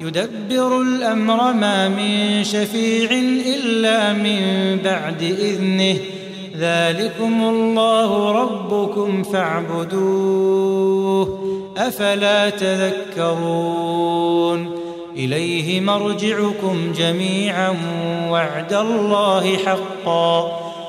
يدبر الأمر ما من شفيع إلا من بعد إذنه. ذلكم الله ربكم فاعبدوه. أفلا تذكرون. إليه مرجعكم جميعا وعد الله حقا.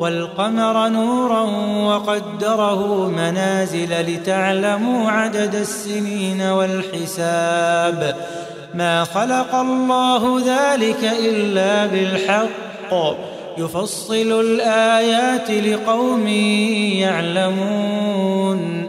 والقمر نورا وقدره منازل لتعلموا عدد السنين والحساب. ما خلق الله ذلك إلا بالحق. يفصل الآيات لقوم يعلمون.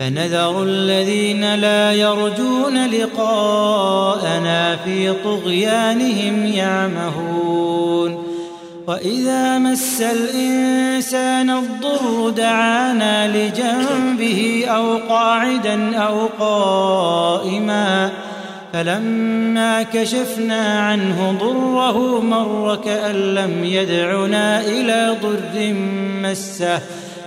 فنذر الذين لا يرجون لقاءنا في طغيانهم يعمهون. وإذا مس الإنسان الضر دعانا لجنبه أو قاعدا أو قائما. فلما كشفنا عنه ضره مر كأن لم يدعنا إلى ضر مسه.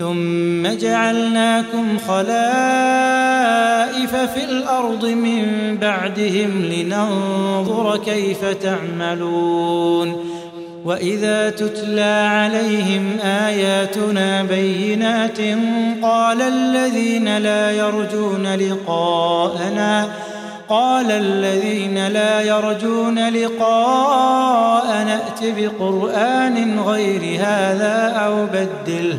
ثم جعلناكم خلائف في الأرض من بعدهم لننظر كيف تعملون وإذا تتلى عليهم آياتنا بينات قال الذين لا يرجون لقاءنا قال الذين لا يرجون لقاء نات بقرآن غير هذا أو بدله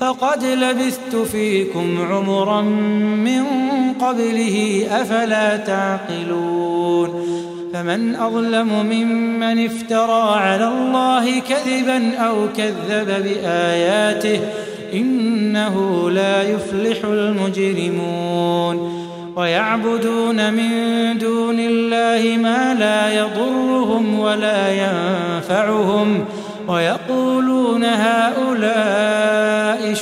فقد لبثت فيكم عمرا من قبله أفلا تعقلون؟ فمن أظلم ممن افترى على الله كذبا أو كذب بآياته إنه لا يفلح المجرمون. ويعبدون من دون الله ما لا يضرهم ولا ينفعهم ويقولون هؤلاء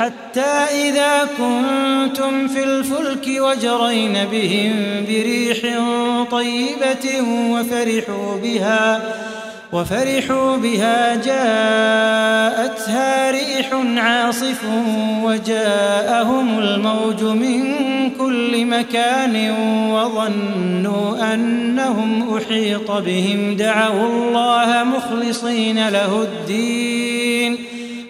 حتى إذا كنتم في الفلك وجرين بهم بريح طيبة وفرحوا بها وفرحوا بها جاءتها ريح عاصف وجاءهم الموج من كل مكان وظنوا أنهم أحيط بهم. دعوا الله مخلصين له الدين.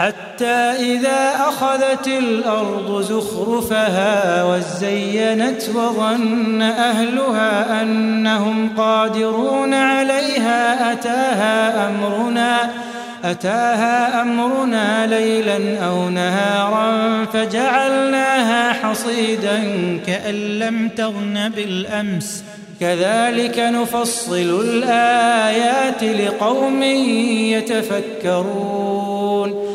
حتى إذا أخذت الأرض زخرفها وزينت وظن أهلها أنهم قادرون عليها أتاها أمرنا أتاها أمرنا ليلا أو نهارا فجعلناها حصيدا كأن لم تغن بالأمس. كذلك نفصل الآيات لقوم يتفكرون.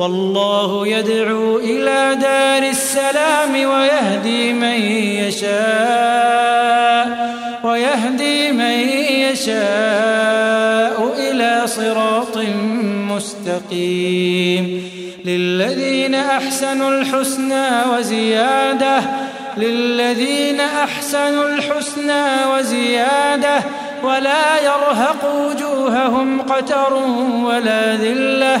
والله يدعو إلى دار السلام ويهدي من يشاء ويهدي من يشاء إلى صراط مستقيم. للذين أحسنوا الحسنى وزيادة للذين أحسنوا الحسنى وزيادة ولا يرهق وجوههم قتر ولا ذلة.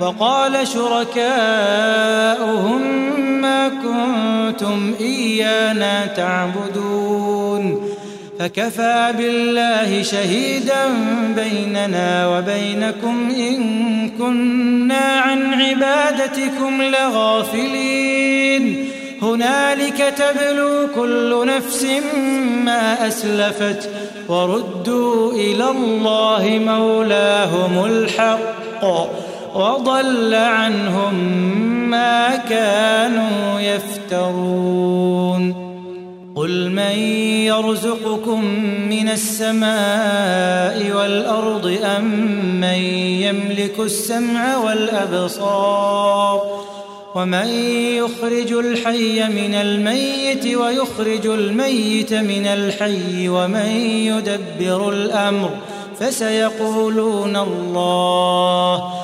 وقال شركاؤهم ما كنتم إيانا تعبدون فكفى بالله شهيدا بيننا وبينكم إن كنا عن عبادتكم لغافلين هنالك تبلو كل نفس ما أسلفت وردوا إلى الله مولاهم الحق وضل عنهم ما كانوا يفترون. قل من يرزقكم من السماء والأرض أم من يملك السمع والأبصار؟ ومن يخرج الحي من الميت ويخرج الميت من الحي ومن يدبر الأمر فسيقولون الله.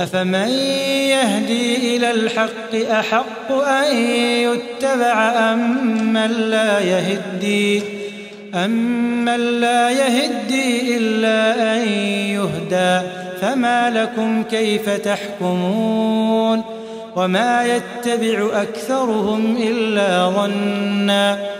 أفمن يهدي إلى الحق أحق أن يتبع أم من لا يهدي؟ أمن لا يهدي إلا أن يهدى؟ فما لكم كيف تحكمون؟ وما يتبع أكثرهم إلا ظنا.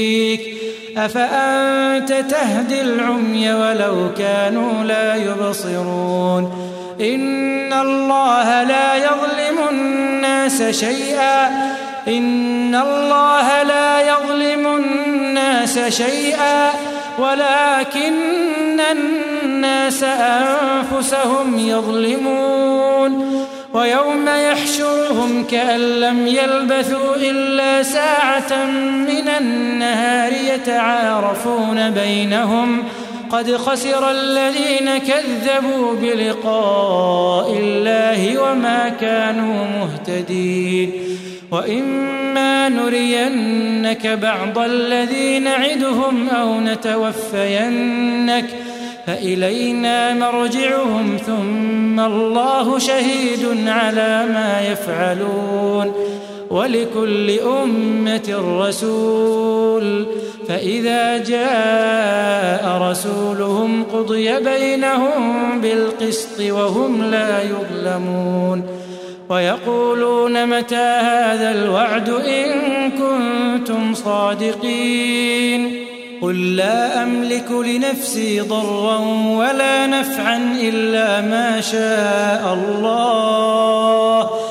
أفأنت تهدي العمي ولو كانوا لا يبصرون؟ إن الله لا يظلم الناس شيئا. إن الله لا يظلم الناس شيئا. ولكن الناس أنفسهم يظلمون. ويوم يحشرهم كأن لم يلبثوا إلا ساعة من النهار يتعارفون بينهم. قد خسر الذين كذبوا بلقاء الله وما كانوا مهتدين. وإما نرينك بعض الذي نعدهم أو نتوفينك ۖ. فإلينا مرجعهم ثم الله شهيد على ما يفعلون. ولكل أمة رسول. فإذا جاء رسولهم قضي بينهم بالقسط وهم لا يظلمون. ويقولون متى هذا الوعد إن كنتم صادقين؟ قل لا أملك لنفسي ضرا ولا نفعا إلا ما شاء الله.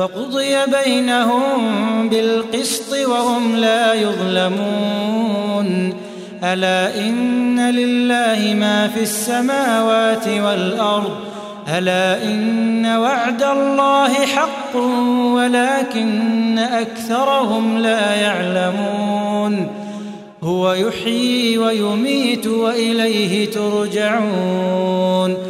وقضي بينهم بالقسط وهم لا يظلمون. ألا إن لله ما في السماوات والأرض؟ ألا إن وعد الله حق ولكن أكثرهم لا يعلمون. هو يحيي ويميت وإليه ترجعون.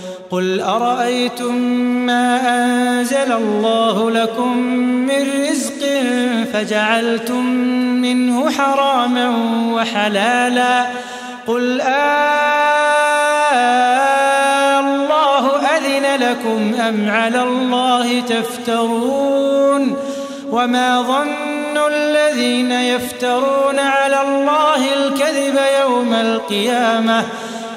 قل أرأيتم ما أنزل الله لكم من رزق فجعلتم منه حراما وحلالا قل آه الله أذن لكم أم على الله تفترون وما ظن الذين يفترون على الله الكذب يوم القيامة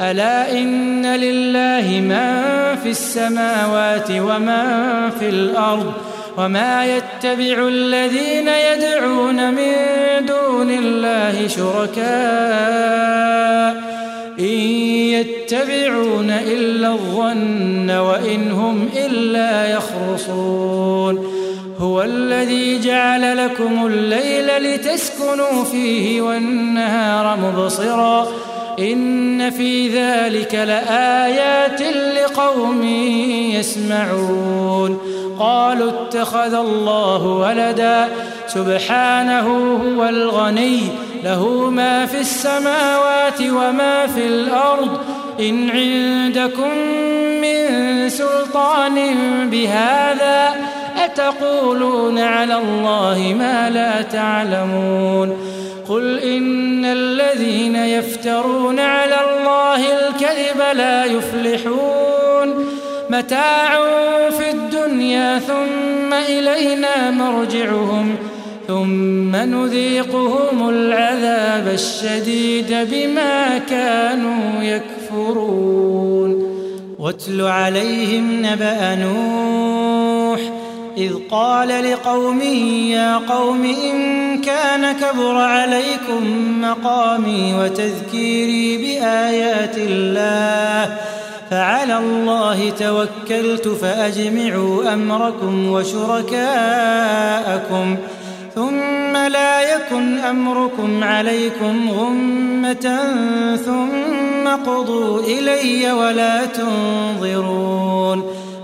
ألا إن لله ما في السماوات وما في الأرض وما يتبع الذين يدعون من دون الله شركاء إن يتبعون إلا الظن وإن هم إلا يخرصون هو الذي جعل لكم الليل لتسكنوا فيه والنهار مبصرا إن في ذلك لآيات لقوم يسمعون. قالوا اتخذ الله ولدا سبحانه هو الغني له ما في السماوات وما في الأرض. إن عندكم من سلطان بهذا أتقولون على الله ما لا تعلمون. قل إن الذين يفترون على الله الكذب لا يفلحون. متاع في الدنيا ثم إلينا مرجعهم ثم نذيقهم العذاب الشديد بما كانوا يكفرون. واتل عليهم نبأ نوح إذ قال لقومه يا قوم إن كان كبر عليكم مقامي وتذكيري بآيات الله فعلى الله توكلت فأجمعوا أمركم وشركاءكم ثم لا يكن أمركم عليكم غمة ثم قضوا إلي ولا تنظرون.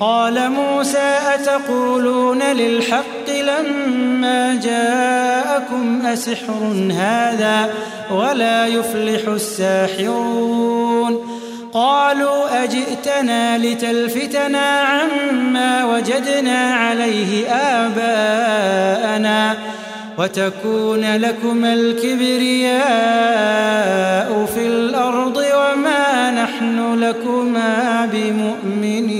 قال موسى أتقولون للحق لما جاءكم أسحر هذا ولا يفلح الساحرون قالوا أجئتنا لتلفتنا عما وجدنا عليه آباءنا وتكون لكما الكبرياء في الأرض وما نحن لكما بمؤمنين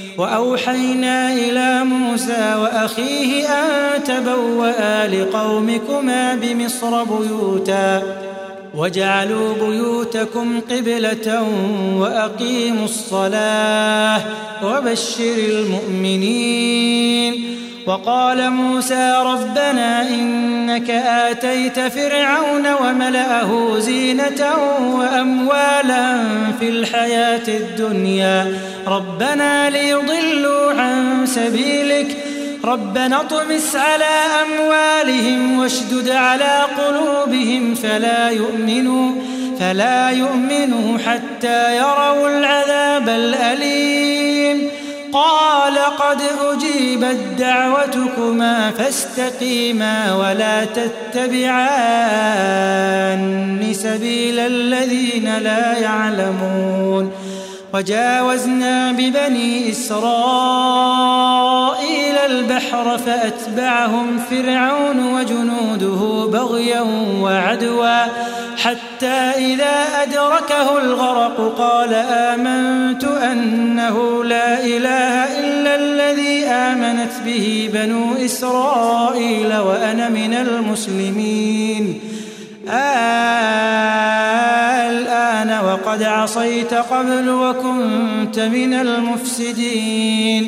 وأوحينا إلى موسى وأخيه أن تبوأ لقومكما بمصر بيوتا. وجعلوا بيوتكم قبلة وأقيموا الصلاة وبشر المؤمنين. وقال موسى ربنا إنك آتيت فرعون وملأه زينة وأموالا في الحياة الدنيا. ربنا ليضلوا عن سبيلك ربنا اطمس على أموالهم واشدد على قلوبهم فلا يؤمنوا فلا يؤمنوا حتى يروا العذاب الأليم. قال قد أجيبت دعوتكما فاستقيما ولا تتبعان سبيل الذين لا يعلمون. وجاوزنا ببني إسرائيل البحر فأتبعهم فرعون وجنوده بغيا وعدوا. حتى إذا أدركه الغرق قال آمنت أنه لا إله إلا الذي آمنت به بنو إسرائيل وأنا من المسلمين. الآن وقد عصيت قبل وكنت من المفسدين.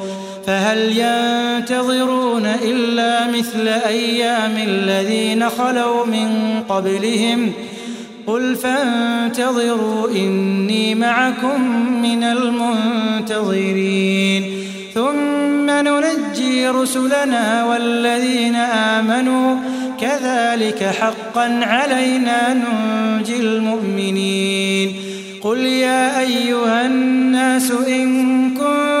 فهل ينتظرون إلا مثل أيام الذين خلوا من قبلهم؟ قل فانتظروا إني معكم من المنتظرين. ثم ننجي رسلنا والذين آمنوا. كذلك حقا علينا ننجي المؤمنين. قل يا أيها الناس إن كنتم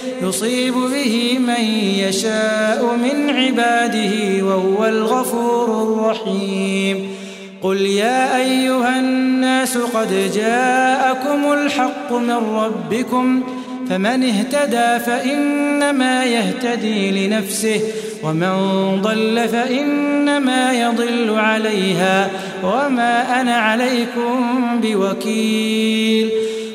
يصيب به من يشاء من عباده وهو الغفور الرحيم. قل يا أيها الناس قد جاءكم الحق من ربكم فمن اهتدى فإنما يهتدي لنفسه ومن ضل فإنما يضل عليها وما أنا عليكم بوكيل.